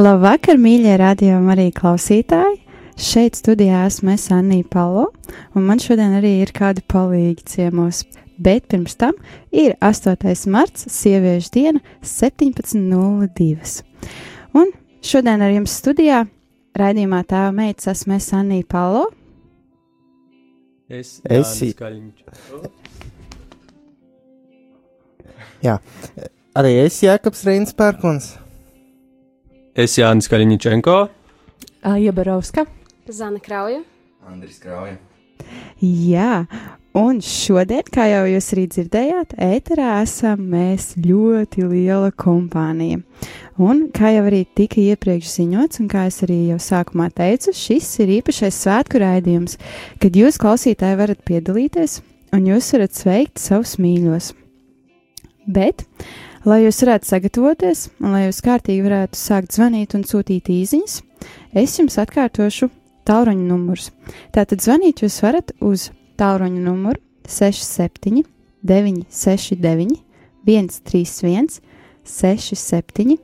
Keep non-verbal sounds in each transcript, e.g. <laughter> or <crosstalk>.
Labvakar, mīļie radio arī klausītāji! Šeit studijā esmu es Anija Palo, un man šodien arī ir kādi palīgi ciemos. Bet pirms tam ir 8. marts, sieviešu diena, 17.02. Un šodien ar jums studijā raidījumā tēva meitas esmu es Anija Palo. Es esmu. Jā, arī es Jēkabs Reins Pērkons. Es Jānis Kaļņičenko. Aija Barovska. Zana Krauja. Andris Krauja. Jā, un šodien, kā jau jūs arī dzirdējāt, ēterā esam mēs ļoti liela kompānija. Un, kā jau arī tika iepriekš ziņots, un kā es arī jau sākumā teicu, šis ir īpašais svētku raidījums, kad jūs, klausītāji, varat piedalīties un jūs varat sveikt savus mīļos. Bet, lai jūs varētu sagatavoties un lai jūs kārtīgi varētu sākt zvanīt un sūtīt īsiņas, es jums atkārtošu tālruņa numurus. Tātad zvanīt jūs varat uz tālruņa numuru 67, 969, 131, 67,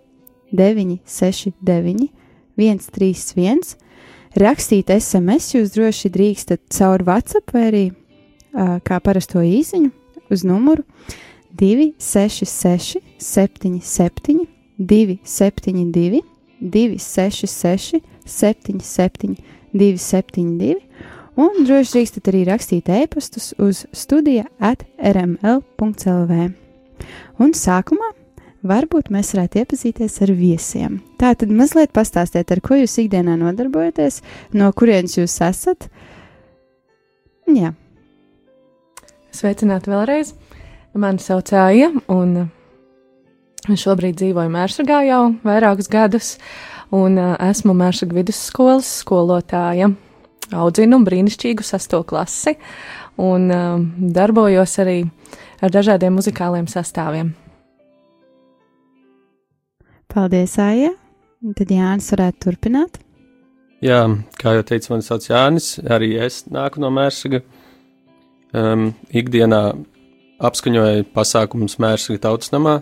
969, 131. Rakstīt SMS jūs droši drīkstat caur WhatsApp vai arī kā parasto īsiņu uz numuru 266, 77, 272, 266, 77, 272, un droši drīkstat arī rakstīt e-pastus uz studija at rml.lv. Un sākumā varbūt mēs varētu iepazīties ar viesiem. Tā tad mazliet pastāstiet, ar ko jūs ikdienā nodarbojaties, no kurienes jūs esat. Jā, Sveicināti vēlreiz! Mani sauc Aija, un šobrīd dzīvoju Mērsagā jau vairākus gadus, un ā, esmu Mērsaga vidusskolas skolotāja. Audzinu brīnišķīgu sasto klasi, un ā, darbojos arī ar dažādiem muzikāliem sastāviem. paldies, Aija! Un Tad Jānis varētu turpināt. Jā, kā jau teicu, man sauc Jānis. Arī es nāku no Mērsaga. Um, ikdienā apskaņoju pasākumus Mērsaga tautas namā.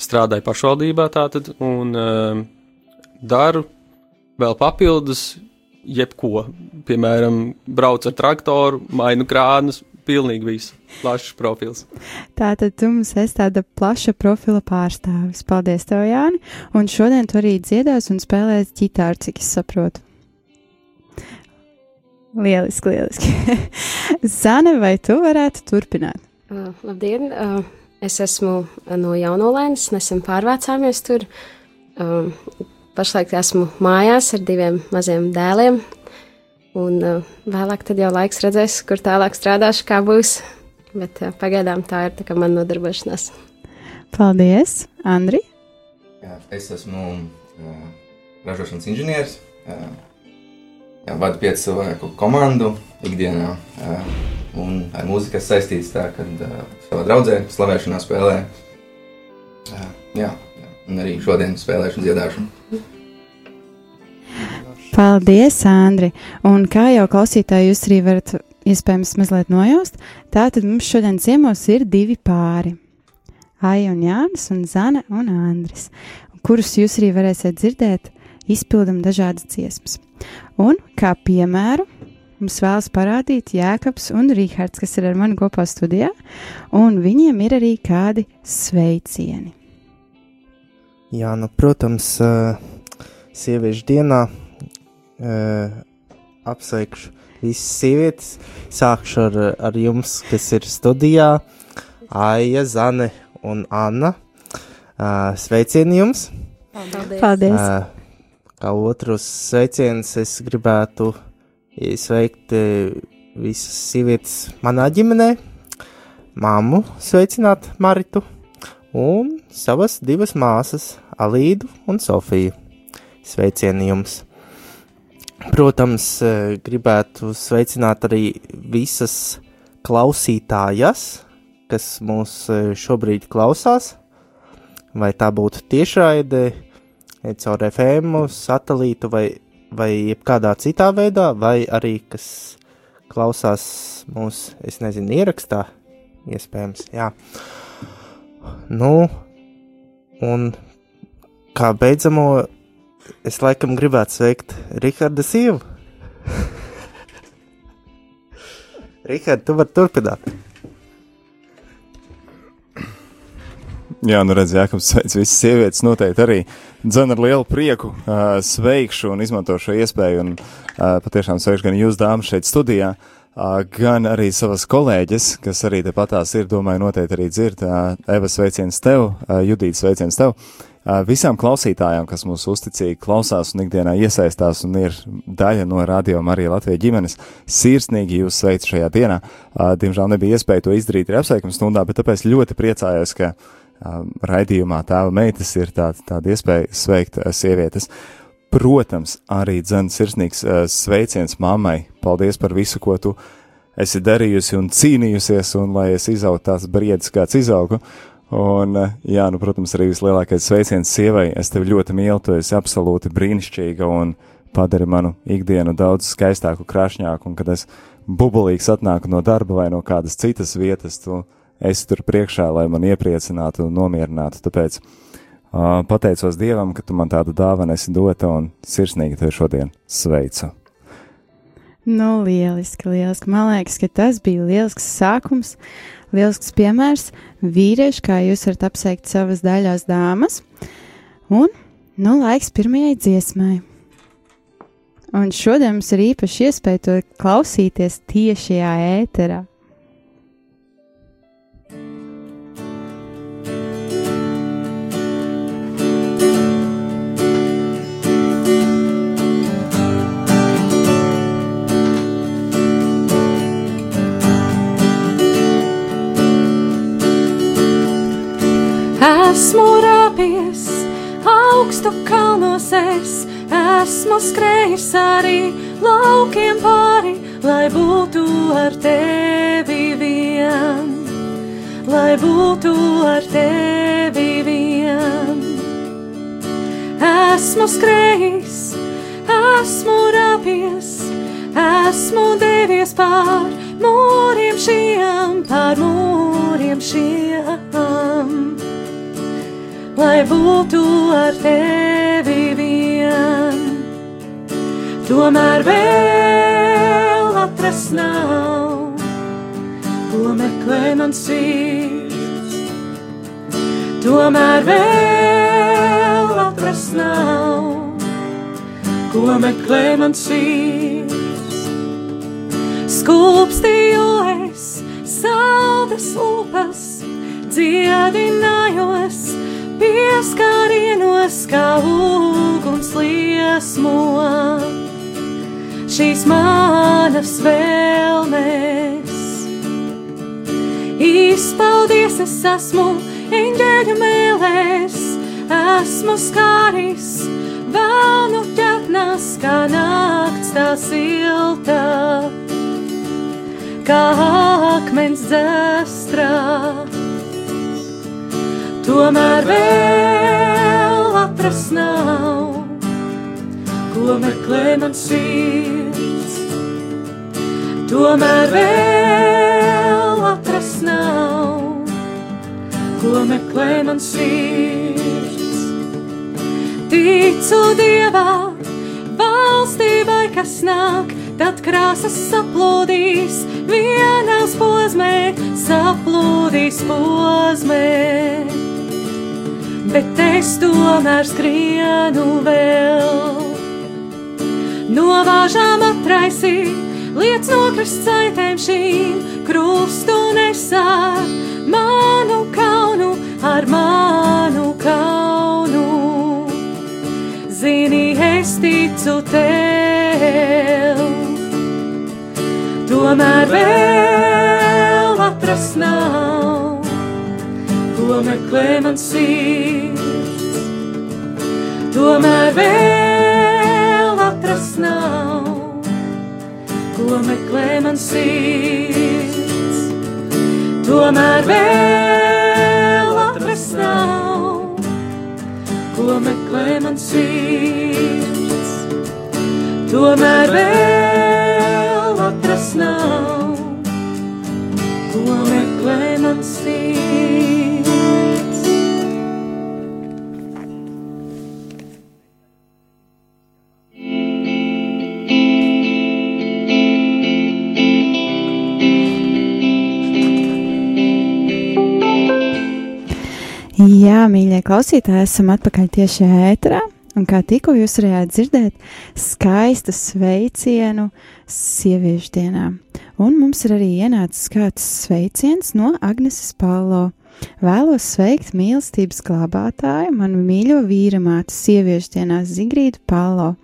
Strādāju pašvaldībā tātad un um, daru vēl papildus jebko. Piemēram, braucu ar traktoru, mainu krānus, pilnīgi visu. Plašs profils. Tātad tu mums esi tāda plaša profila pārstāvis. Paldies, tev, Jāni! Un šodien tu arī dziedās un spēlēs ģitāru, cik es saprotu. Lieliski, lieliski. <laughs> Zane, vai tu varētu turpināt? Labdien! Es esmu no Jaunolēnas, nesen pārvācāmies tur. Pašlaik esmu mājās ar diviem maziem dēliem. Un vēlāk tad jau laiks redzēs, kur tālāk strādāšu, kā būs. Bet pagaidām tā ir tā kā man nodarbošanās. Paldies, Andri! Es esmu ražošanas inženieris. Vadu piecu cilvēku komandu ikdienā. Un ar mūziku es saistīts tā, ka savā draudzē slavēšanā spēlē. Jā, jā, un arī šodien spēlēšu un dziedāšu. Paldies, Andri! Un kā jau klausītāji, jūs arī varat iespējams mazliet nojaust, tātad mums šodien ciemos ir divi pāri. Aija un Jānis un Zana un Andris, kurus jūs arī varēsiet dzirdēt, izpildam dažādas dziesmas. Un kā piemēru mums vēlas parādīt Jēkabs un Rīhards, kas ir ar mani kopā studijā, un viņiem ir arī kādi sveicieni. Jā, nu, protams, uh, sieviešu dienā uh, apsveikšu visas sievietes. Sākšu ar, ar jums, kas ir studijā, Aija, Zane un Anna. Uh, sveicieni jums! Paldies! Paldies! Kā otrus sveicienus es gribētu sveikt visas sievietes manā ģimenē, māmu sveicināt Maritu un savas divas māsas, Alīdu un Sofiju. Sveicieni jums! Protams, gribētu sveicināt arī visas klausītājas, kas mūs šobrīd klausās, vai tā būtu tiešraide, caur FM, satelītu vai, vai jebkādā citā veidā, vai arī kas klausās mūsu, es nezinu, ierakstā, iespējams, jā. Nu, un kā beidzamo, es laikam gribētu sveikt Riharda Sīvu. <laughs> Rihard, tu vari turpināt. Jā, nu redz, Jākams, sveic visas sievietes noteikti arī dzen ar lielu prieku uh, sveikšu un izmantošu šo iespēju un uh, patiešām sveikšu gan jūs dāmas šeit studijā, uh, gan arī savas kolēģis, kas arī tepatās ir, domāju, noteikti arī dzird. Uh, Eva sveiciens tev, uh, Judīta sveiciens tev. Uh, visām klausītājām, kas mūs uzticīgi klausās un ikdienā iesaistās un ir daļa no radio Marija Latvijas ģimenes, sirsnīgi jūs sveicu šajā dienā. Uh, diemžēl nebija iespēja to izdarīt arī apsveikuma stundā, bet tāpēc ļoti priecājos, ka uh, raidījumā tēva meitas ir tāda, tāda iespēja sveikt sievietes. Protams, arī dzēns sirsnīgs sveiciens mammai. Paldies par visu, ko tu esi darījusi un cīnījusies, un lai es izaugu tās briedis, kāds izaugu. Un, jā, nu, protams, arī vislielākais sveiciens sievai. Es tevi ļoti mīlu, tu esi absolūti brīnišķīga un padari manu ikdienu daudz skaistāku, krāšņāku, un kad es bubulīgs atnāku no darba vai no kādas citas vietas, tu esi tur priekšā, lai man iepriecinātu un nomierinātu. Tāpēc uh, pateicos Dievam, ka tu man tādu dāvanu esi dota un sirsnīgi tevi šodien sveicu. Nu, lieliski, lieliski. Man liekas, ka tas bija lielisks sākums, lielisks piemērs vīrieši, kā jūs varat apsveikt savas daļās dāmas. Un, nu, laiks pirmajai dziesmai. Un šodien mums ir īpaši iespēja to klausīties tiešajā ēterā. Esmu rāpies augstu kalnos, es. Esmu skrējis arī laukiem pāri, lai būtu ar tevi vien, lai būtu ar tevi vien. Esmu skrējis, esmu rāpies, esmu devies pār mūriem šiem, pār mūriem šiem lai būtu ar tevi vien. Tomēr vēl atrast nav, ko meklē man sirds. Tomēr vēl atrast nav, ko meklē man sirds. Skūpstīju es saldas upas, dziedinājos pieskārienos kā uguns liesmo. Šīs manas vēlmes. Izpaudies, es esmu eņģeļu mēlēs, esmu skāris vēlnu ķetnās, kā nakts tā silta, kā akmens dzestrā tomēr vēl atrast nav, ko meklē man sirds. Tomēr vēl atrast nav, ko meklē man sirds. Ticu Dievā, valstībai, kas nāk, tad krāsas saplūdīs, vienās posmē, saplūdīs posmē bet es tomēr skrienu vēl. Novāžām atraisīt, liec nokrist saitēm šīm, krustu nesā manu kaunu ar manu kaunu. Zini, es ticu tev, tomēr vēl atrast nav, ko meklē man sīk. Tomēr vēl atrast nav, ko meklē man sirds. Tomēr vēl atrast nav, ko meklē man sirds. Tomēr vēl atrast nav, ko meklē man sirds. Jā, mīļie klausītāji, esam atpakaļ tieši ēterā. Un kā tikko jūs varējāt dzirdēt, skaistu sveicienu sieviešu dienā. Un mums ir arī ienācis kāds sveiciens no Agneses Palo. Vēlos sveikt mīlestības glabātāju, manu mīļo vīramātu sieviešu dienā Zigrīdu Palo.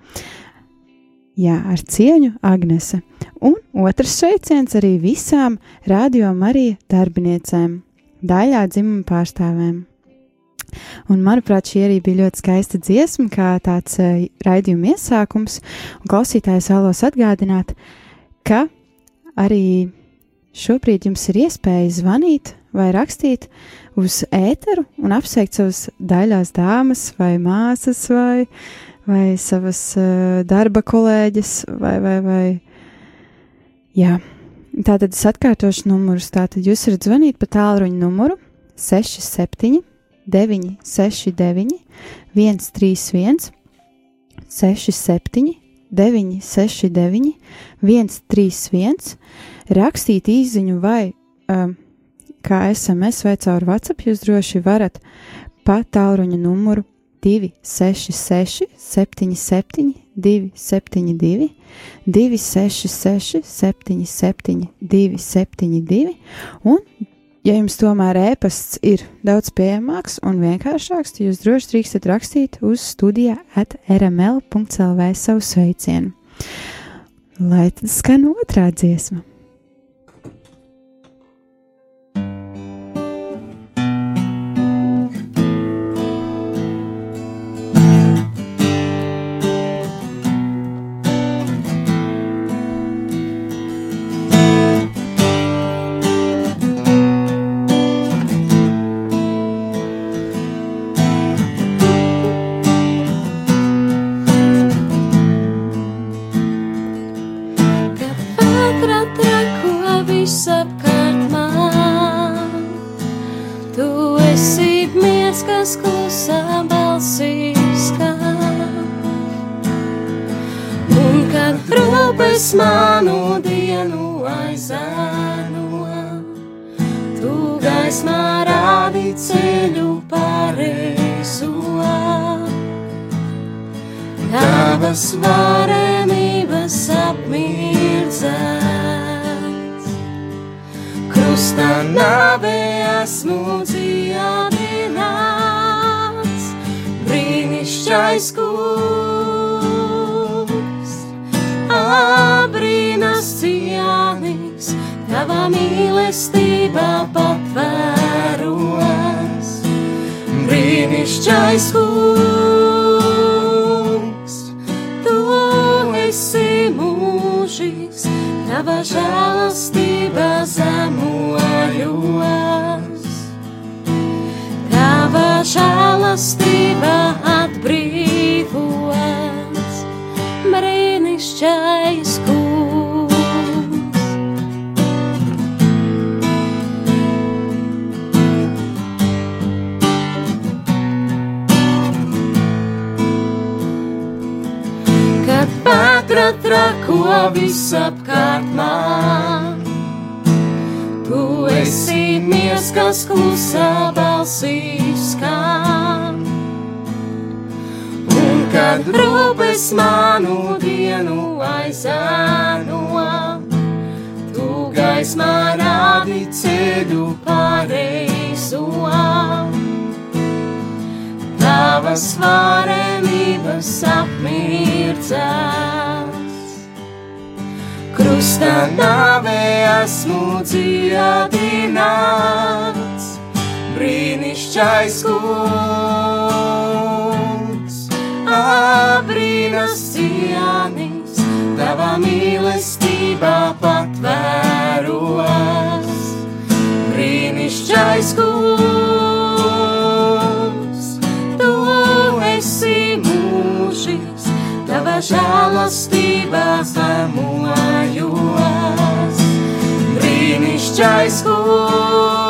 Jā, ar cieņu Agnese. Un otrs sveiciens arī visām Radio Marija darbiniecēm, daļā dzimuma pārstāvēm. Un, manuprāt, šī arī bija ļoti skaista dziesma, kā tāds uh, raidījuma iesākums. Un klausītājs vēlos atgādināt, ka arī šobrīd jums ir iespēja zvanīt vai rakstīt uz ēteru un apsveikt savas daļās dāmas vai māsas vai, vai savas uh, darba kolēģis vai, vai, vai. Jā. Tātad es atkārtošu numurus. Tātad jūs varat zvanīt pa tālruņa numuru 67 969, 131, 67, 969, 131, rakstīt īsiņu vai um, kā SMS vai caur WhatsApp, jūs droši varat pa tālruņa numuru 266, 77, 272, 266, 77, 272 un Ja jums tomēr ēpasts ir daudz pieejamāks un vienkāršāks, tad jūs droši drīkstat rakstīt uz studijā at rml.clv savu sveicienu. Lai tad skan otrā dziesma. Trako visapkārt man. Tu esi miers, kas klusā balsīs skan. Un kad rūpes manu dienu aizēno, tu gaismā rādi ceļu pareizo tavas varenības apmirdzēts. Krusta nāvē esmu dziedināts, brīnišķais kungs, abrīnas cienīs, tava mīlestība patvēros. Brīnišķais kungs, tava žēlastība zemojos. Brīnišķais kungs,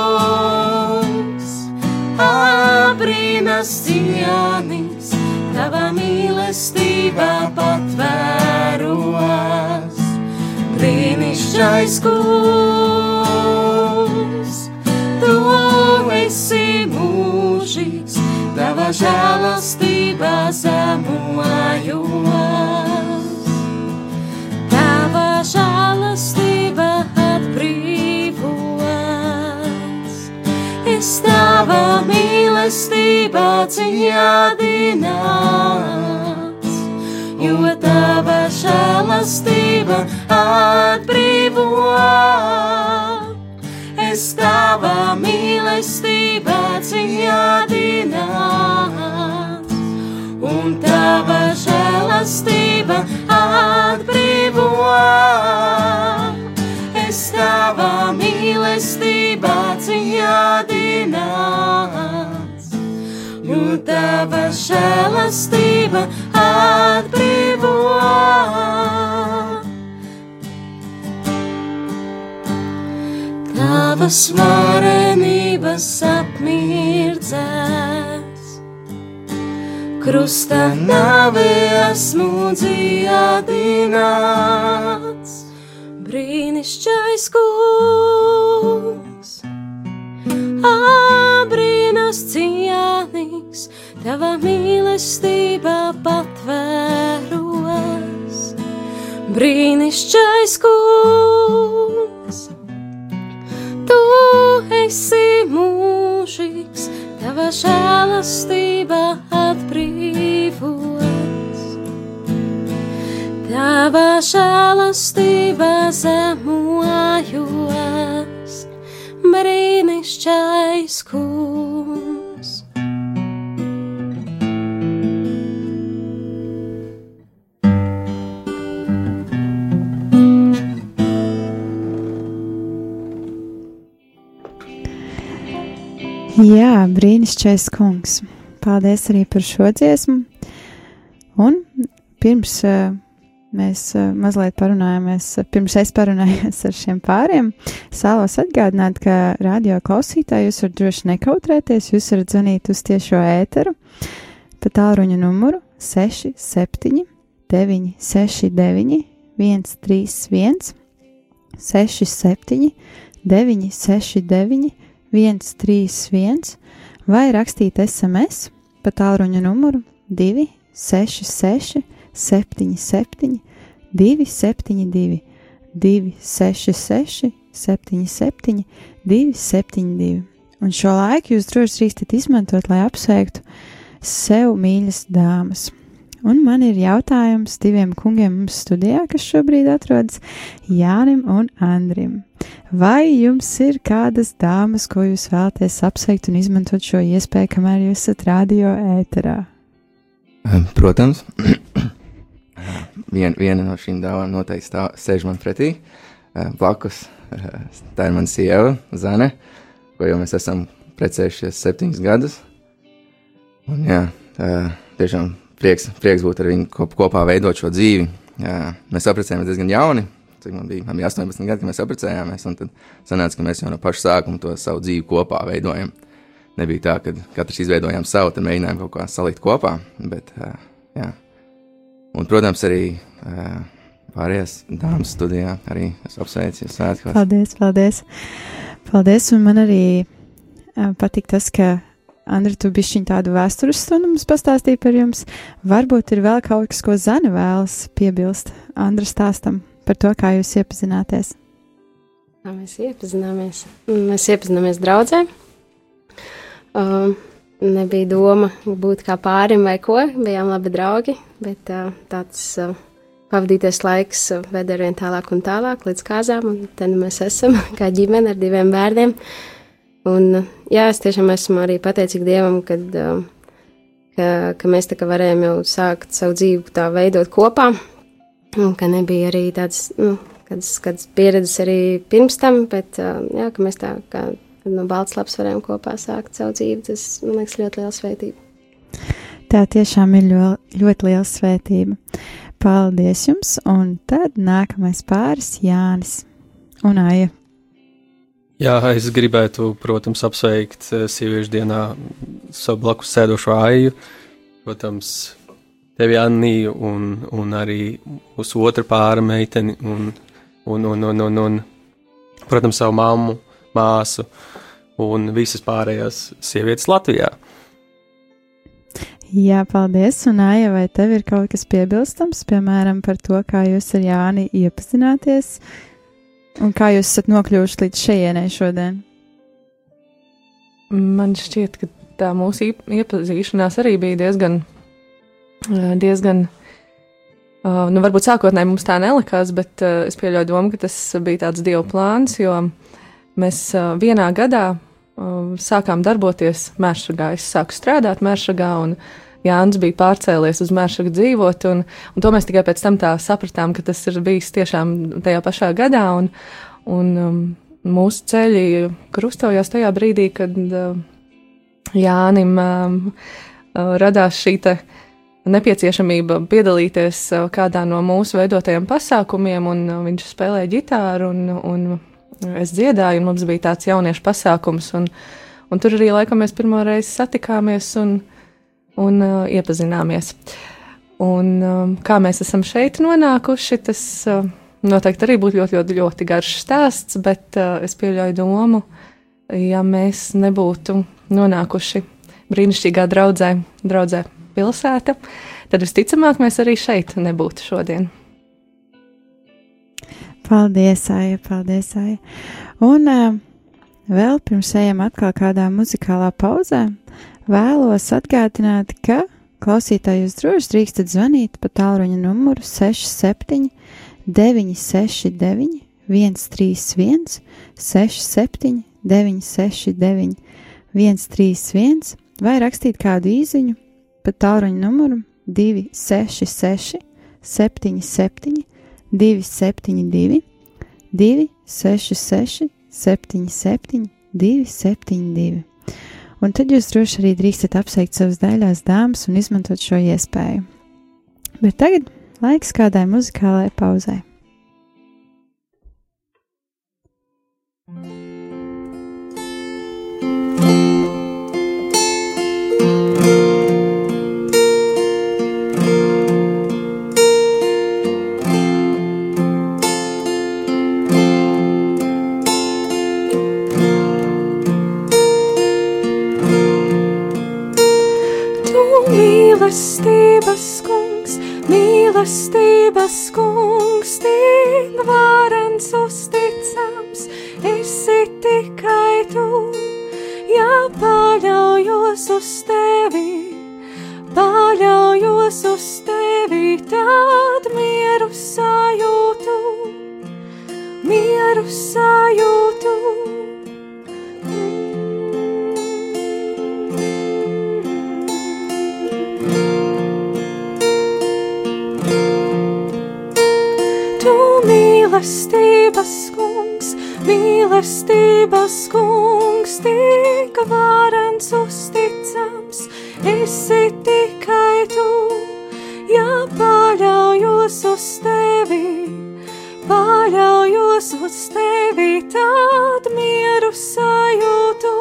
abrīnas cienīs, tava mīlestība patvēros. Brīnišķais kungs, tu esi mūžīgs, tava žēlastība zemojos. Dziedināts, jo tava žēlastība atbrīvo. Es tava mīlestība dziedināts, un tava žēlastība atbrīvo. Es tava mīlestība dziedināts, jo tava žēlastība atbrīvo. Tavas varenības apmirdzēs, krusta nāvē esmu dziedināts, brīnišķais kungs, abrīnas cienīgs, tava mīlestība patvēros, brīnišķais kungs. Tu esi mūžīgs, tava žēlastība atbrīvos. Tava žēlastība zemojos, brīnišķais kungs. Jā, brīnišķīgais kungs. Paldies arī par šo dziesmu. Un pirms uh, mēs uh, mazliet parunājāmies, pirms es parunājos ar šiem pāriem, es vēlos atgādināt, ka radio klausītāji jūs varat droši nekautrēties, jūs varat zvanīt uz tiešo ēteru. Pa tālruņa numuru 67 969 131 67 969 131 vai rakstīt SMS pa tālruņa numuru 266 77 272 266 77 272. Un šo laiku jūs droši drīkstat izmantot, lai apsveiktu sev mīļas dāmas. Un man ir jautājums diviem kungiem mums studijā, kas šobrīd atrodas Jānim un Andrim. Vai jums ir kādas dāmas, ko jūs vēlaties apsveikt un izmantot šo iespēju, kamēr jūs esat radio ēterā? Protams, <clears throat> Vien, viena no šīm dāvām noteikti stāv, sēž man pretī, eh, blakus. eh, Tā ir mana sieva, Zane, ko jau mēs esam precējušies septiņus gadus. Un, jā, tā, tiešām prieks, prieks būt ar viņu kop, kopā veidot šo dzīvi. Jā, mēs apprecējāmies diezgan jauni. Cik man bija, man bija 18 gadi, kad mēs apprecējāmies. Tad sanāca, ka mēs jau no paša sākuma to savu dzīvi kopā veidojam. Nebija tā, ka katrs izveidojām savu, tad mēģinājām kaut kā salikt kopā. Bet, jā. Un, protams, arī ā, pārējās dāmas studijā arī es apsveicu jūs svētkos. Paldies, paldies. Paldies, un man arī uh, patīk tas, ka Andri, tu bišķiņ tādu vēstures stundu mums pastāstīja par jums. Varbūt ir vēl kaut kas, ko Zana vēlas piebilst Andra stāstam par to, kā jūs iepazināties. Mēs iepazināmies? Mēs iepazināmies draudzē. Uh, nebija doma būt kā pārim vai ko, bijām labi draugi, bet uh, tāds uh, pavadīties laiks ved ar vien tālāk un tālāk līdz kāzām, un te nu mēs esam <laughs> kā ģimene ar diviem bērniem. Un, jā, es tiešām esmu arī pateicīga Dievam, kad, ka, ka mēs tā kā varējām jau sākt savu dzīvi tā veidot kopā, un ka nebija arī tāds, nu, kādas, kādas pieredzes arī pirms tam, bet, jā, ka mēs tā kā no balts lapas varējām kopā sākt savu dzīvi, tas, man liekas, ļoti liela svētība. Tā tiešām ir ļoti, ļoti liela svētība. Paldies jums, un tad nākamais pāris Jānis un Aija. Jā, es gribētu, protams, apsveikt eh, sieviešu dienā savu blakus sēdošo Aiju, protams, tevi Anniju un, un arī mūsu otru pāra meiteni un, un, un, un, un, un, protams, savu mammu, māsu un visas pārējās sievietes Latvijā. Jā, paldies. Un, Aija, vai tev ir kaut kas piebilstams, piemēram, par to, kā jūs ar Jāni iepazināties un kā jūs esat nokļuvuši līdz šejienei šodien? Man šķiet, ka tā mūsu iepazīšanās arī bija diezgan, diezgan, nu, varbūt sākotnēji mums tā nelikās, bet es pieļauju domu, ka tas bija tāds dievu plāns, jo mēs vienā gadā sākām darboties Mēršagā. Es sāku strādāt Mēršagā, un Jānis bija pārcēlies uz Mēršagu dzīvot, un, un to mēs tikai pēc tam tā sapratām, ka tas ir bijis tiešām tajā pašā gadā, un, un um, mūsu ceļi krustojās tajā brīdī, kad uh, Jānim um, uh, radās šī te nepieciešamība piedalīties uh, kādā no mūsu veidotajiem pasākumiem, un uh, viņš spēlēja ģitāru, un, un es dziedāju, un mums bija tāds jauniešu pasākums. Un, un tur arī laikam mēs pirmo reizi satikāmies un, un uh, iepazināmies. Un, um, kā mēs esam šeit nonākuši, tas uh, noteikti arī būtu ļoti, ļoti, ļoti garš stāsts, bet uh, es pieļauju domu, ja mēs nebūtu nonākuši brīnišķīgā draudzē, draudzē pilsēta, tad visticamāk mēs arī šeit nebūtu šodien. Paldies, Aija, paldies, Aija. Un uh, vēl pirms ejam atkal kādā muzikālā pauzē, vēlos atgādināt, ka klausītāji jūs droši drīkstat zvanīt pa tālruņa numuru 67 969 131 67 969 131 vai rakstīt kādu īziņu pa tālruņa numuru 266 77 272, 266, 77, 272. Un tad jūs droši arī drīkstat apsveikt savas daļās dāmas un izmantot šo iespēju. Bet tagad laiks kādai muzikālai pauzai. Mīlestības kungs, mīlestības kungs, tik varens uzticams, esi tikai tu, ja paļaujos uz tevi, paļaujos uz tevi, tad mieru sajūtu, mieru sajūtu. Mīlestības kungs, mīlestības kungs, tik varens uzticams, esi tikai tu, ja paļaujos uz tevi, paļaujos uz tevi, tad mieru sajūtu,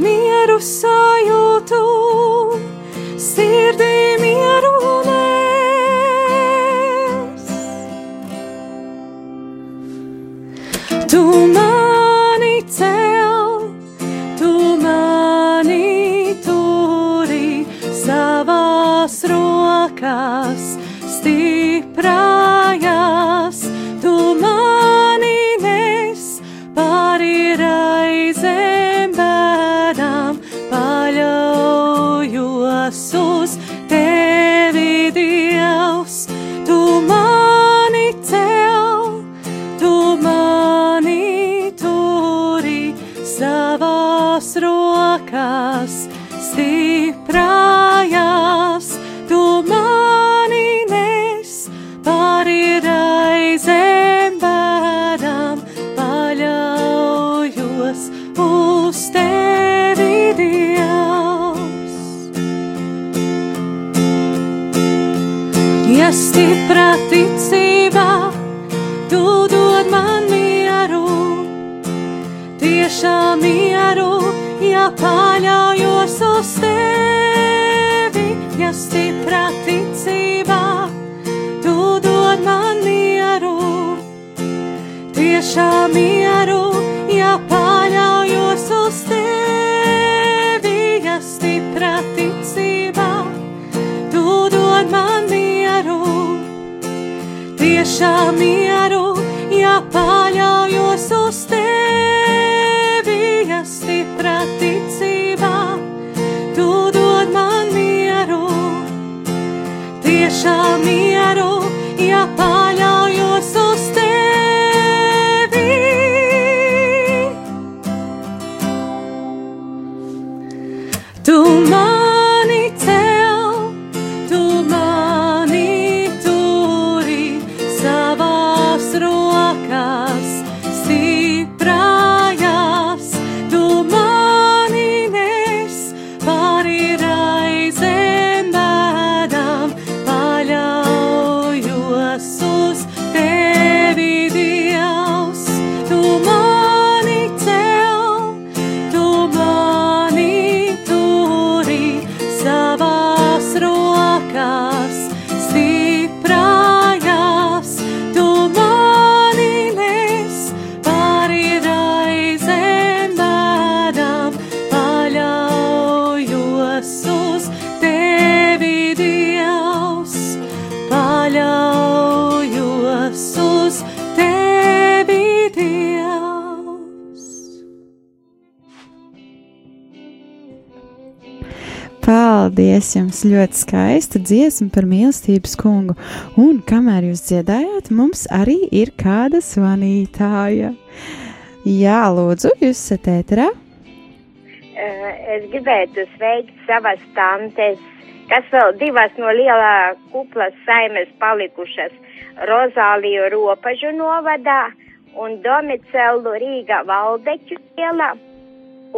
mieru sajūtu, sirdī mieru un rokās, stipra ticībā, tu dod man mieru, tiešām mieru, ja paļaujos uz tevi, ja stipra ticībā, tu dod man mieru, tiešām mieru, tiešām mieru, Paldies jums! Ļoti skaista dziesma par mīlestības kungu. Un kamēr jūs dziedājāt, mums arī ir kāda zvanītāja. Jā, lūdzu, jūs esat ēterā. Es gribētu sveikt savas tantes, kas vēl divas no lielā kuplas saimes palikušas - Rozāliju Ropažu novadā un Domicelu Rīga Valdeķu ielā,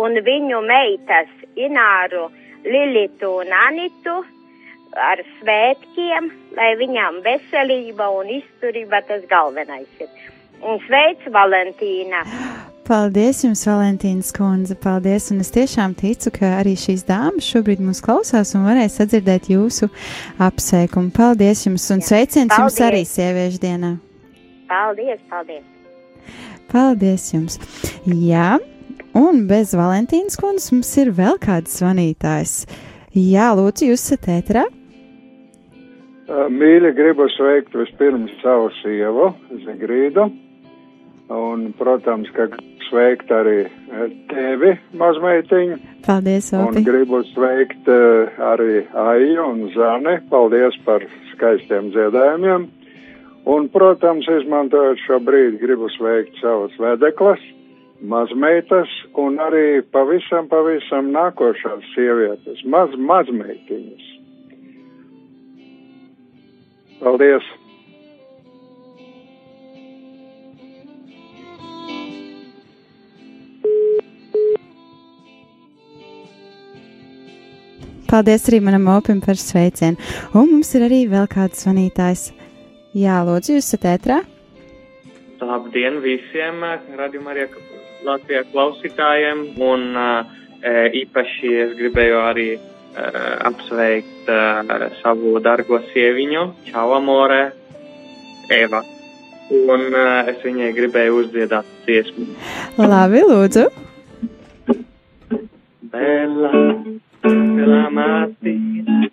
un viņu meitas Ināru Lilitu un Anitu ar svētkiem, lai viņām veselība un izturība tas galvenais ir. Un sveic Valentīna! Paldies jums, Valentīnas kundze, paldies, un es tiešām ticu, ka arī šīs dāmas šobrīd mūs klausās un varēs sadzirdēt jūsu apsveikumu. Paldies jums, un sveiciens jums Paldies. arī sieviešu dienā. Paldies, paldies! Paldies jums! Jā, un bez Valentīnas kundzes mums ir vēl kāds zvanītājs. Jā, lūdzu, jūs esat ēterā? Mīļi, gribu sveikt vispirms savu sievu, Zigrīdu, un, protams, ka sveikt arī tevi, mazmeitiņu, Paldies, un Opi! gribu sveikt arī Aiju un Zani. Paldies par skaistiem dziedājumiem. Un, protams, izmantojot šo brīdi, gribu sveikt savas vedeklas, mazmeitas un arī pavisam, pavisam nākošās sievietes, maz, mazmeitiņas. Paldies! Paldies arī manam opim par sveicienu. Un mums ir arī vēl kāds zvanītājs. Jā, lūdzu, jūs esat ētrā? Labdien visiem radījumā arī Latvijā klausītājiem, un uh, īpaši es gribēju arī uh, apsveikt uh, savu dargo sieviņu, Čau Amore, Eva. Un es viņai gribēju uzdziedāt dziesmu. Labi, lūdzu. Bella, bella mattina,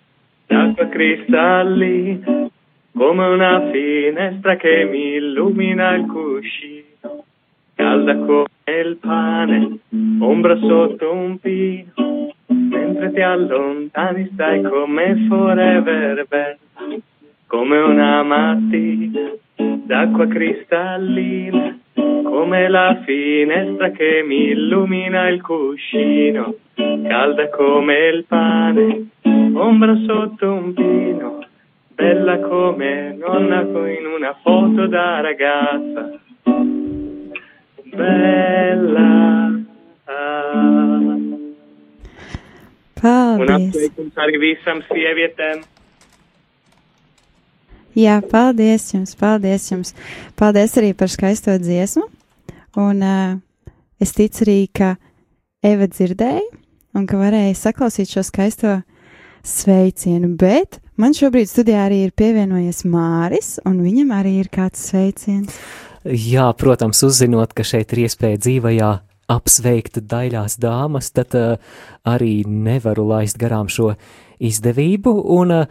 d'acqua cristallina, come una finestra che mi illumina il cuscino, calda come il pane, ombra sotto un pino, mentre ti allontani stai come forever bella, come una mattina d'acqua cristallina, come la finestra che mi illumina il cuscino, calda come il pane, ombra sotto un pino, bella come nonna in una foto da ragazza, bella. Un Paldies! apsveikums arī visam sievietēm. Jā, paldies jums, paldies jums. Paldies arī par skaisto dziesmu. Un uh, es ticu arī, ka Eva dzirdēja un ka varēja saklausīt šo skaisto sveicienu. Bet man šobrīd studijā arī ir pievienojies Māris, un viņam arī ir kāds sveiciens. Jā, protams, uzzinot, ka šeit ir iespēja dzīvajā apsveikt daļās dāmas, tad uh, arī nevaru laist garām šo izdevību. Un uh,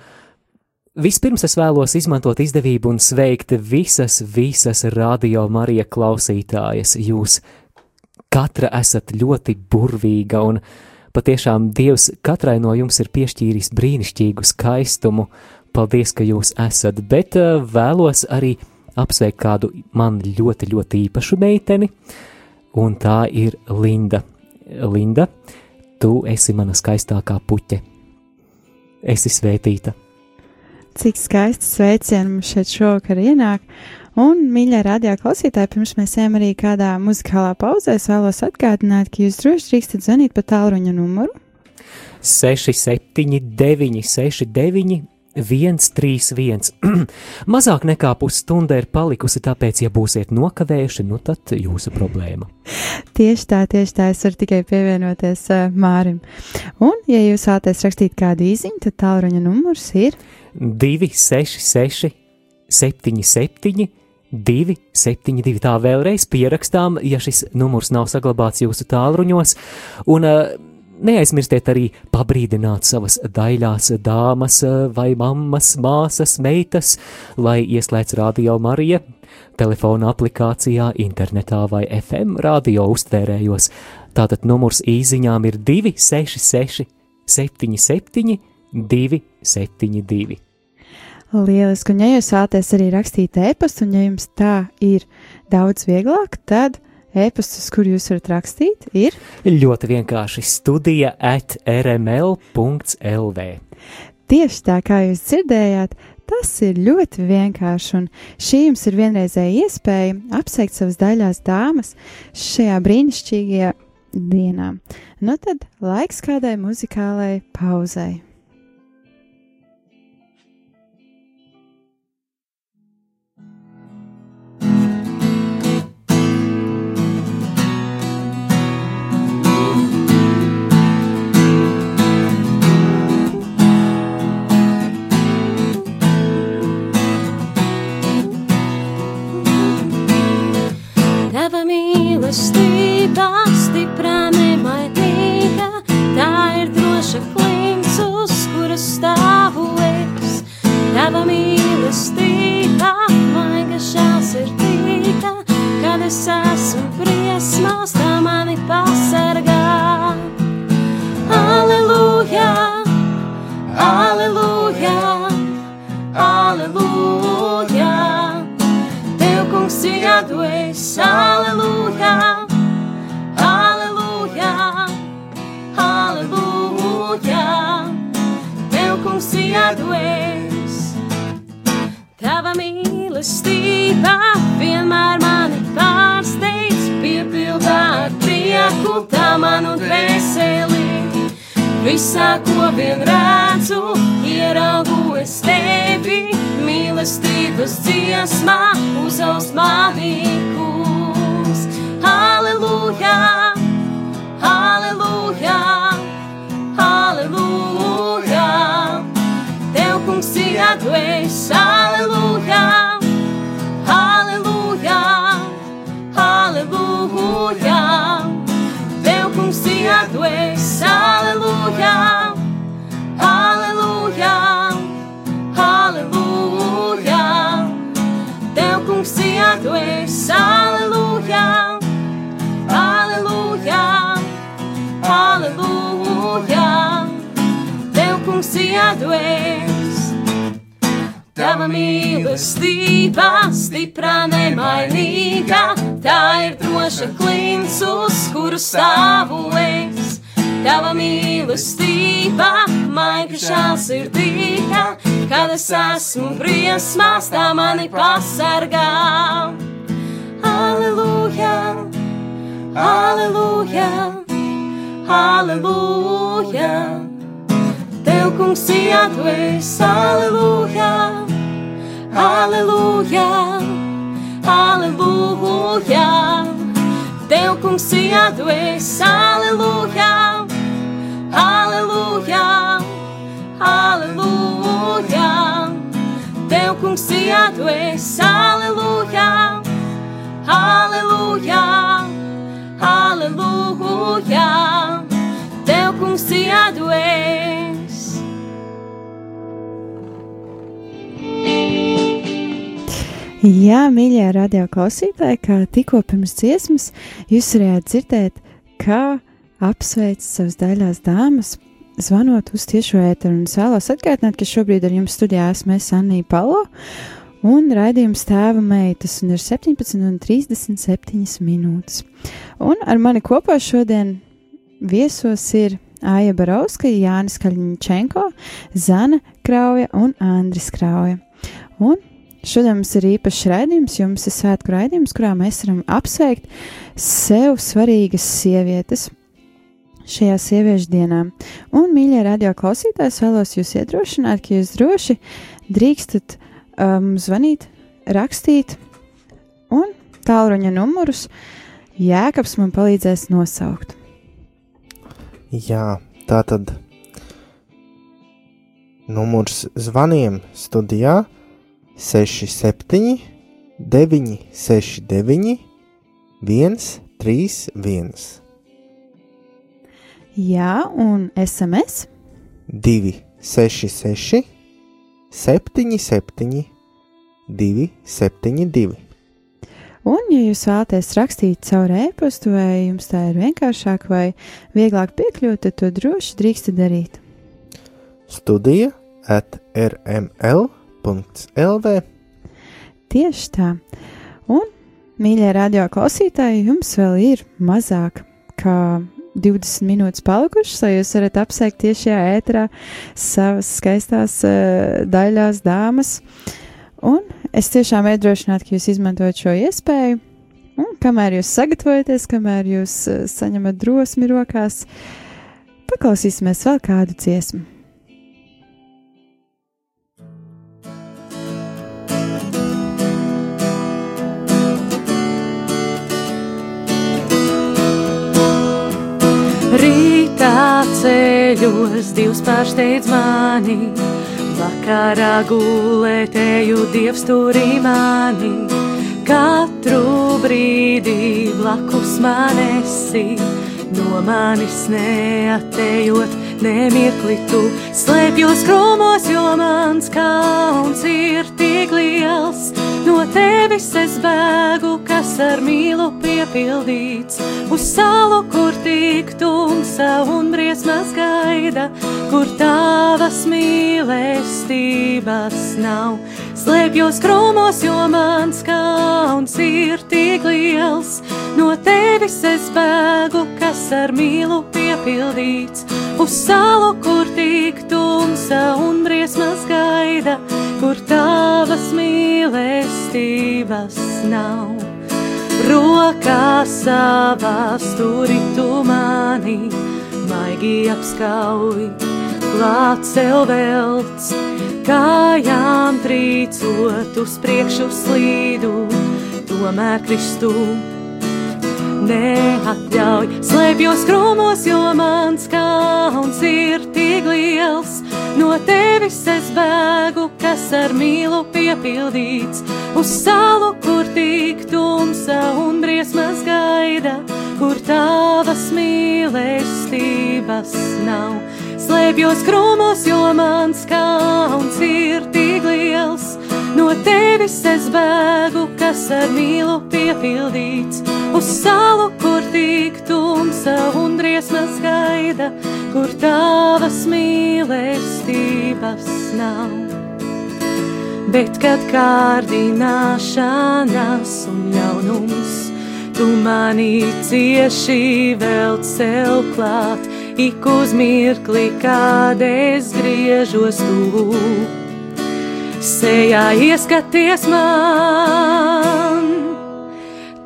vispirms es vēlos izmantot izdevību un sveikt visas, visas radio Marija klausītājas. Jūs katra esat ļoti burvīga un patiešām Dievs katrai no jums ir piešķīris brīnišķīgu skaistumu. Paldies, ka jūs esat, bet uh, vēlos arī apsveikt kādu man ļoti, ļoti īpašu meiteni, un tā ir Linda. Linda, tu esi mana skaistākā puķe. Esi svētīta. Cik skaisti sveicieni mums šeit šovakar ienāk. Un, mīļie radio klausītāji, pirms mēs ejam arī kādā muzikālā pauzē, es vēlos atgādināt, ka jūs droši drīkstat zvanīt pa tālruņa numuru 6, 7, 9, 6, 9, 1, 3, 1. Mazāk nekā pusstunda ir palikusi, tāpēc, ja būsiet nokavējuši, nu tad jūsu problēma. Tieši tā, tieši tā, es varu tikai pievienoties uh, Mārim. Un, ja jūs vēlaties rakstīt kādu īziņu, tad tālruņa numurs ir 2, 6, 6, 7, 7, 2, 7, 2. Tā vēlreiz pierakstām, ja šis numurs nav saglabāts jūsu tālruņos. Un, uh, Neaizmirstiet arī pabrīdināt savas daļās dāmas vai mammas, māsas, meitas, lai ieslēdz radio Marija telefona aplikācijā, internetā vai FM radio uztvērējos. Tātad numurs īsiņām ir 266, 77, 272. lieliski. Un, ja jūs vēlaties arī rakstīt e-pastu, un ja jums tā ir daudz vieglāk, tad e-pastus, kur jūs varat rakstīt, ir Ļoti vienkārši studija at rml.lv. tieši tā, kā jūs dzirdējāt. Tas ir ļoti vienkārši, un šī jums ir vienreizēja iespēja apsveikt savas daļās dāmas šajā brīnišķīgajā dienā. Nu tad laiks kādai muzikālai pauzei. Tava mīlestība stiprā nemainīga, tā ir droša klints, uz kuras stāvu es. Tava mīlestība maiga žēlsirdīga, kad es esmu briesmās, tā mani pasargā. Aleluja, aleluja, kungs, ir jādojas, aleluja, aleluja, aleluja. Tev, kungs, ir jādojas. Tava mīlestība vienmēr mani pārsteidz, piepildā ar prieku tā manu dvēseli. Visā, ko vien redzu, ieraugu es tevi, mīlestības dziesmā, uzaus mani kungs. Halleluja, halleluja, halleluja. Tev kungs ir atvēs, halleluja, halleluja, halleluja. Tev kungs ir atvēs, halleluja, Kungs ir atvēs, halleluja, halleluja, halleluja. Tev kungs ir atvēs. Tava mīlestība stiprā nemainīga, tā ir droša klints, uz kuru stāvu es. Tava mīlestība, maiga žēlsirdīga, kad es esmu briesmās, tā mani pasargā. Aleluja, aleluja, aleluja. Tev kungs iedvēs, aleluja, aleluja, aleluja. Tev kungs iedvēs, aleluja, aleluja, aleluja. Tev kungs iedvēs, aleluja, aleluja, aleluja. Tev kungs iedvēs. Jā, mīļie radio klausītāji, kā tikko pirms dziesmas jūs varējāt dzirdēt, kā apsveic savas daļās dāmas, zvanot uz tiešo ēteru. Un vēlos atgādināt, ka šobrīd ar jums studijā esmu es Anija Palo, un raidījums tēva meitas, un ir 17,37 minūtes. Un ar mani kopā šodien viesos ir Aija Barauska, Jānis Kaļņčenko, Zana Krauja un Andris Krauja. Un Šodien mums ir īpašs raidījums, jums ir svētku raidījums, kurā mēs varam apsveikt sev svarīgas sievietes šajā sieviešu dienā. Un, mīļie radio klausītāji, vēlos jūs iedrošināt, ka jūs droši drīkstat um, zvanīt, rakstīt, un tālruņa numurus Jēkabs man palīdzēs nosaukt. Jā, tā tad numurs zvaniem studijā 67, 969, 131, Jā, un SMS 266, 77, 272. Un, ja jūs vēlaties rakstīt caur e-pastu, vai jums tā ir vienkāršāk vai vieglāk piekļūt, tad to droši drīkst darīt. Studija at rml. LV. Tieši tā. Un, mīļie radio klausītāji, jums vēl ir mazāk kā 20 minūtes palikušas, lai jūs varat apsveikt tieši šajā ēterā savas skaistās uh, daļās dāmas. Un es tiešām iedrošinātu, ka jūs izmantojat šo iespēju. Un kamēr jūs sagatavojaties, kamēr jūs uh, saņemat drosmi rokās, paklausīsimies vēl kādu dziesmu. Rītā ceļos divs pārsteidz mani, vakarā gulētēju dievs turī mani. Katru brīdi blakus man esi, no manis neatējot, nemirkli tu slēpjos krūmos, jo mans kauns ir tik liels. No tevis es bēgu, kas ar mīlu piepildīts, uz salu, kur tik tumsa un briesmas gaida, kur tavas mīlestības nav. Slēpjos krūmos, jo mans kauns ir tik liels. No tevis es bēgu, kas ar mīlu piepildīts, uz salu, kur tik tumsa un briesmas gaida, kur tavas mīlestības nav. Rokā savās turi tu mani, maigi apskauj, klāt sev velts, kājām trīcot uz priekšu slīdu, tomēr Kristu neatļauj. Slēpjos krūmos, jo mans kauns ir tik liels. No tevis es bēgu, kas ar mīlu piepildīts, uz salu, kur tik tumsa un briesmas gaida, kur tavas mīlestības nav. Slēpjos krūmos, jo mans kauns ir tik liels. No tevis es bēgu, kas ar mīlu piepildīts, uz salu, kur tik tumsa un briesmas gaida, kur tavas mīlestības nav. bet kad kārdināšanas un ļaunums tu manī cieši vēl cel klāt, ik uz mirkli, kad es griežos tu. Sejā ieskaties man,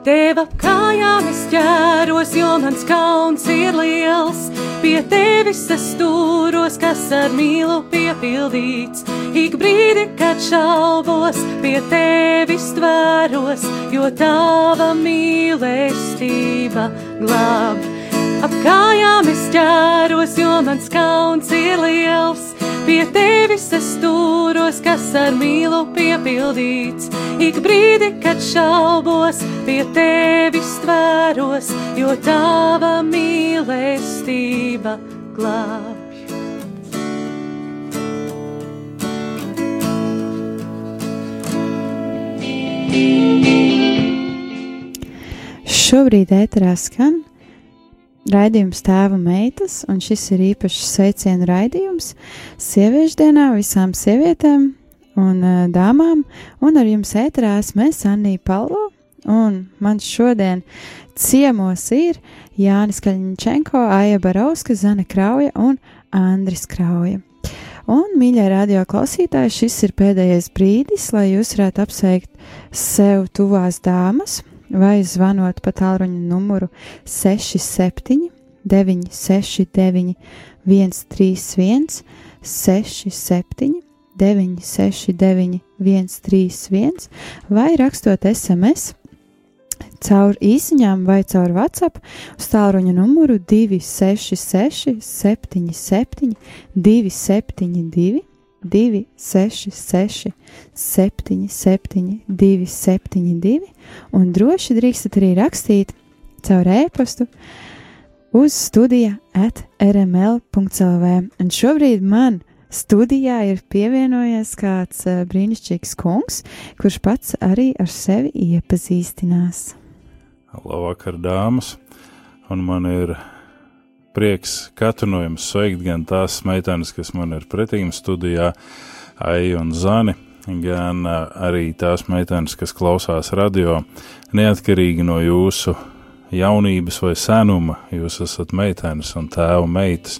tev ap kājām es ķēros, jo mans kauns ir liels. Pie tevis es turos, kas ar mīlu piepildīts. Ik brīdi, kad šaubos, pie tevis tvēros, jo tava mīlestība glāb. Ap kājām es ķēros, jo mans kauns ir liels. Pie tevis es turos, kas ar mīlu piepildīts. Ik brīdi, kad šaubos, pie tevis tvēros, jo tava mīlestība glāb. Šobrīd ēterā skan raidījums tēva meitas, un šis ir īpašs sveicienu raidījums sieviešu dienā visām sievietēm un uh, dāmām, un ar jums ēterā esmu es, Annija Palo, un man šodien ciemos ir Jānis Kaļņčenko, Aija Barauska, Zana Krauja un Andris Krauja. Un, mīļie radio klausītāji, šis ir pēdējais brīdis, lai jūs varētu apsveikt sev tuvās dāmas, vai zvanot pa tālruņa numuru 67, 969, 131, 67, 969, 131, vai rakstot SMS caur īsiņām vai caur WhatsApp uz tālruņa numuru 266, 77, 272, 266, 77, 272, un droši drīkstat arī rakstīt caur e-pastu uz studija at rml.clv. Un šobrīd man studijā ir pievienojies kāds uh, brīnišķīgs kungs, kurš pats arī ar sevi iepazīstinās. Labvakar, dāmas! Un man ir prieks katru no jums sveikt gan tās meitenes, kas man ir pretīm studijā, Aija un Zani, gan arī tās meitenes, kas klausās radio, neatkarīgi no jūsu jaunības vai senuma, jūs esat meitenes un tēva meitas,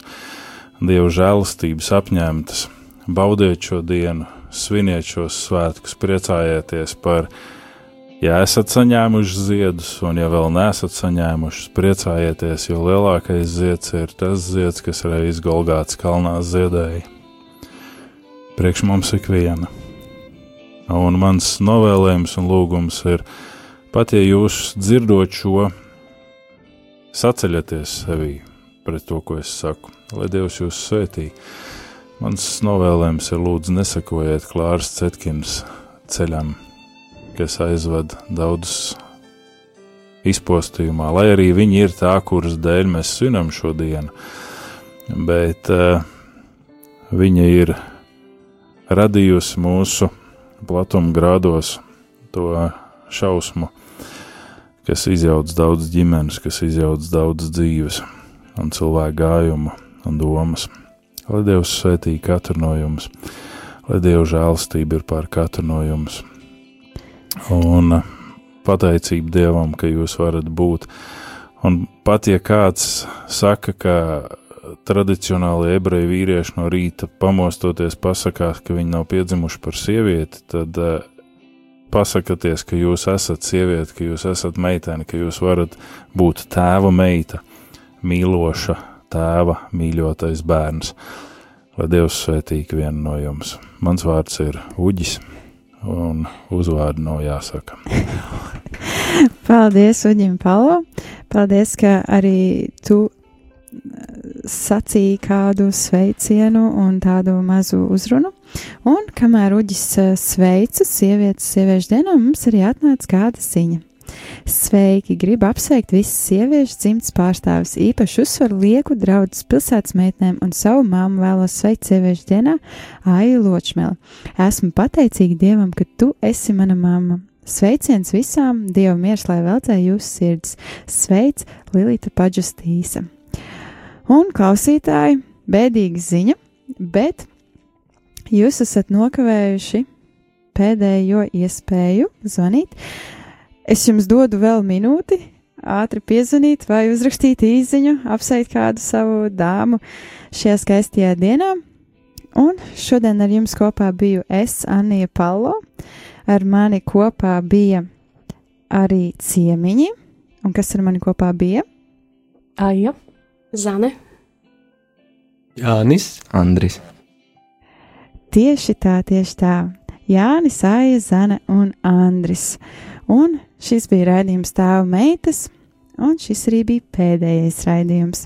dievu žēlastības apņemtas. Baudiet šo dienu, sviniet šos svētkus, priecājieties par viņu Ja esat saņēmuši ziedus, un ja vēl nesat saņēmuši, priecājieties, jo lielākais zieds ir tas zieds, kas reiz Golgāts kalnā ziedēja. Priekš mums ik viena. Un mans novēlējums un lūgums ir, pat ja jūs dzirdot šo, saceļaties sevī pret to, ko es saku, lai Dievs jūs svētī. Mans novēlējums ir lūdzu nesakojiet Klāras Cetkins ceļam kas aizved daudzus izpostījumā, lai arī viņi ir tā, kuras dēļ mēs svinam šo dienu, bet uh, viņa ir radījusi mūsu platuma grādos to šausmu, kas izjauc daudz ģimenes, kas izjauc daudz dzīves un cilvēku gājumu un domas. Lai Dievs svētī katru no jums, lai Dieva žēlstība ir pār katru no jums un pateicība Dievam, ka jūs varat būt. Un pat ja kāds saka, ka tradicionāli ebreju vīrieši no rīta pamostoties pasakās, ka viņi nav piedzimuši par sievieti, tad uh, pasakieties, ka jūs esat sieviete, ka jūs esat meitene, ka jūs varat būt tēva meita, mīloša tēva, mīļotais bērns. Lai Dievs svētīgi vienu no jums. Mans vārds ir Uģis un uzvārdu nav jāsaka. <laughs> Paldies, Uģim Palo. Paldies, ka arī tu eh, sacīja kādu sveicienu un tādu mazu uzrunu. Un kamēr Uģis eh, sveica sievietes sieviešu dienā, mums arī atnāca kāda ziņa. Sveiki! Gribu apsveikt visas sieviešu dzimtas pārstāvis, īpaši uzsvaru lieku draudzes pilsētas meitnēm un savu māmu vēlos sveikt sieviešu dienā Aiju Ločmeli. Esmu pateicīga Dievam, ka tu esi mana mamma. Sveiciens visām, Dieva miers, lai veldzē jūsu sirds. Sveic, Lilita Paģustīsa. Un klausītāji, bēdīga ziņa, bet jūs esat nokavējuši pēdējo iespēju zvanīt. Es jums dodu vēl minūti, ātri piezvanīt vai uzrakstīt īsiņu, apsveikt kādu savu dāmu šajā skaistajā dienā. Un šodien ar jums kopā biju es, Anija Palo. Ar mani kopā bija arī ciemiņi. Un kas ar mani kopā bija? Aija, Zane, Jānis, Andris. Tieši tā, tieši tā. Jānis, Aija, Zana un Andris. Un šis bija raidījums tēva meitas, un šis arī bija pēdējais raidījums.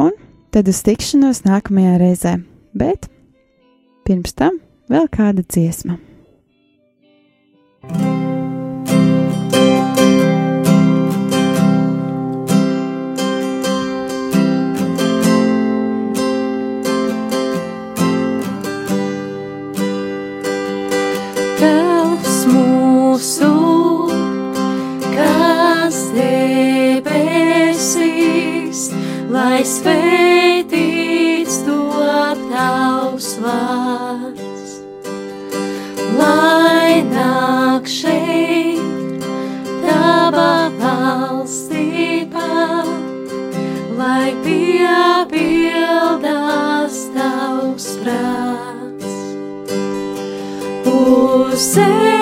Un tad uz tikšanos nākamajā reizē, bet pirms tam vēl kāda dziesma. Lai svētīts top tavs vārds, lai nāk šeit tava valstība, lai piepildās tavs prāts. Uz zemes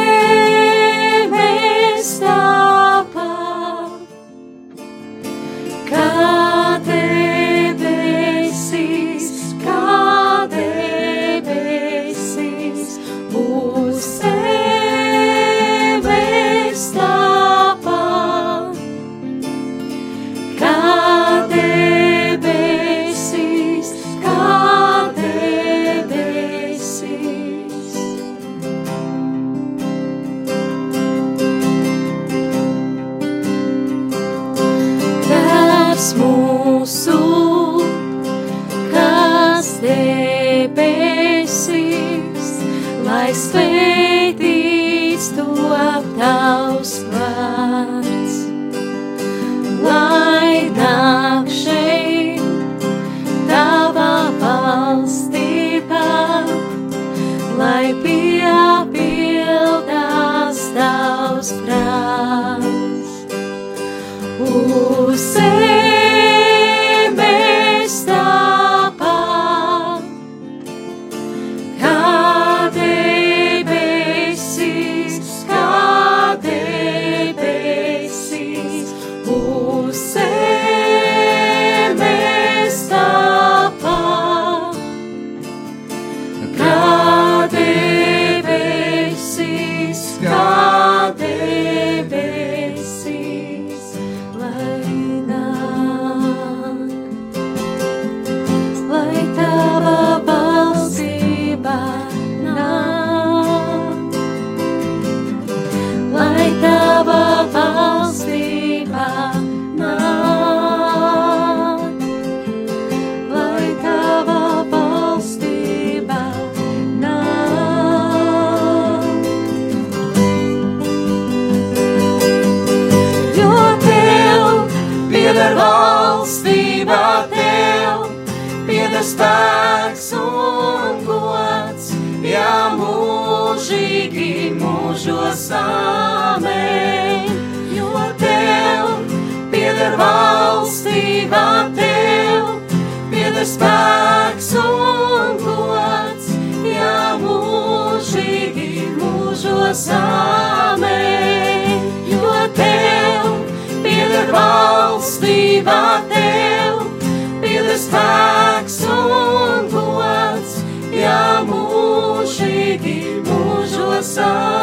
Oh.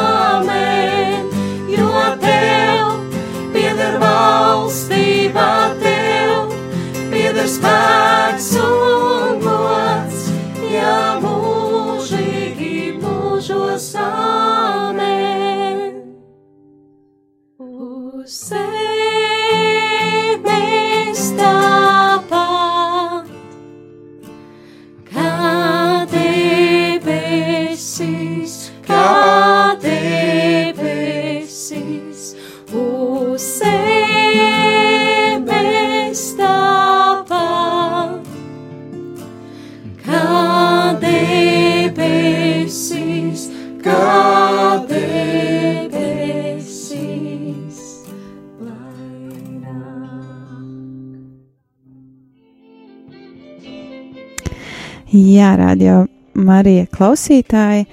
Jā, radio Marija klausītāji,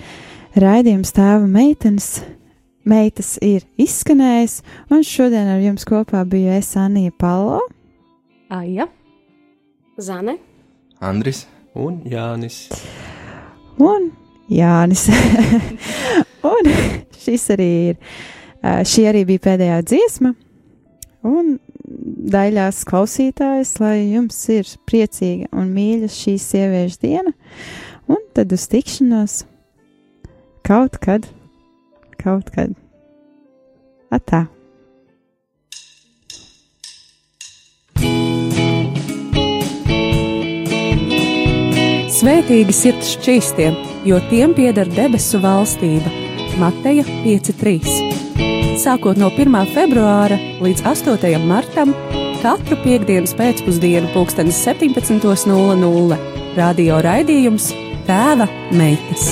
raidījums tēva meitenes. Meitas ir izskanējis, un šodien ar jums kopā biju es Anija Palo, Aija, Zane, Andris un Jānis. un Jānis. <laughs> un šis arī ir, ā, šī arī bija pēdējā dziesma, un daļās klausītājs, lai jums ir priecīga un mīļa šī sieviešu diena, un tad uz tikšanos kaut kad, kaut kad. Atā! Svētīgi sirds šķīstiem, jo tiem pieder debesu valstība. Mateja 5.3. Sākot no 1. februāra līdz 8. martam, katru piekdienas pēcpusdienu, pulkstenis 17.00 radio raidījums Tēva meitas.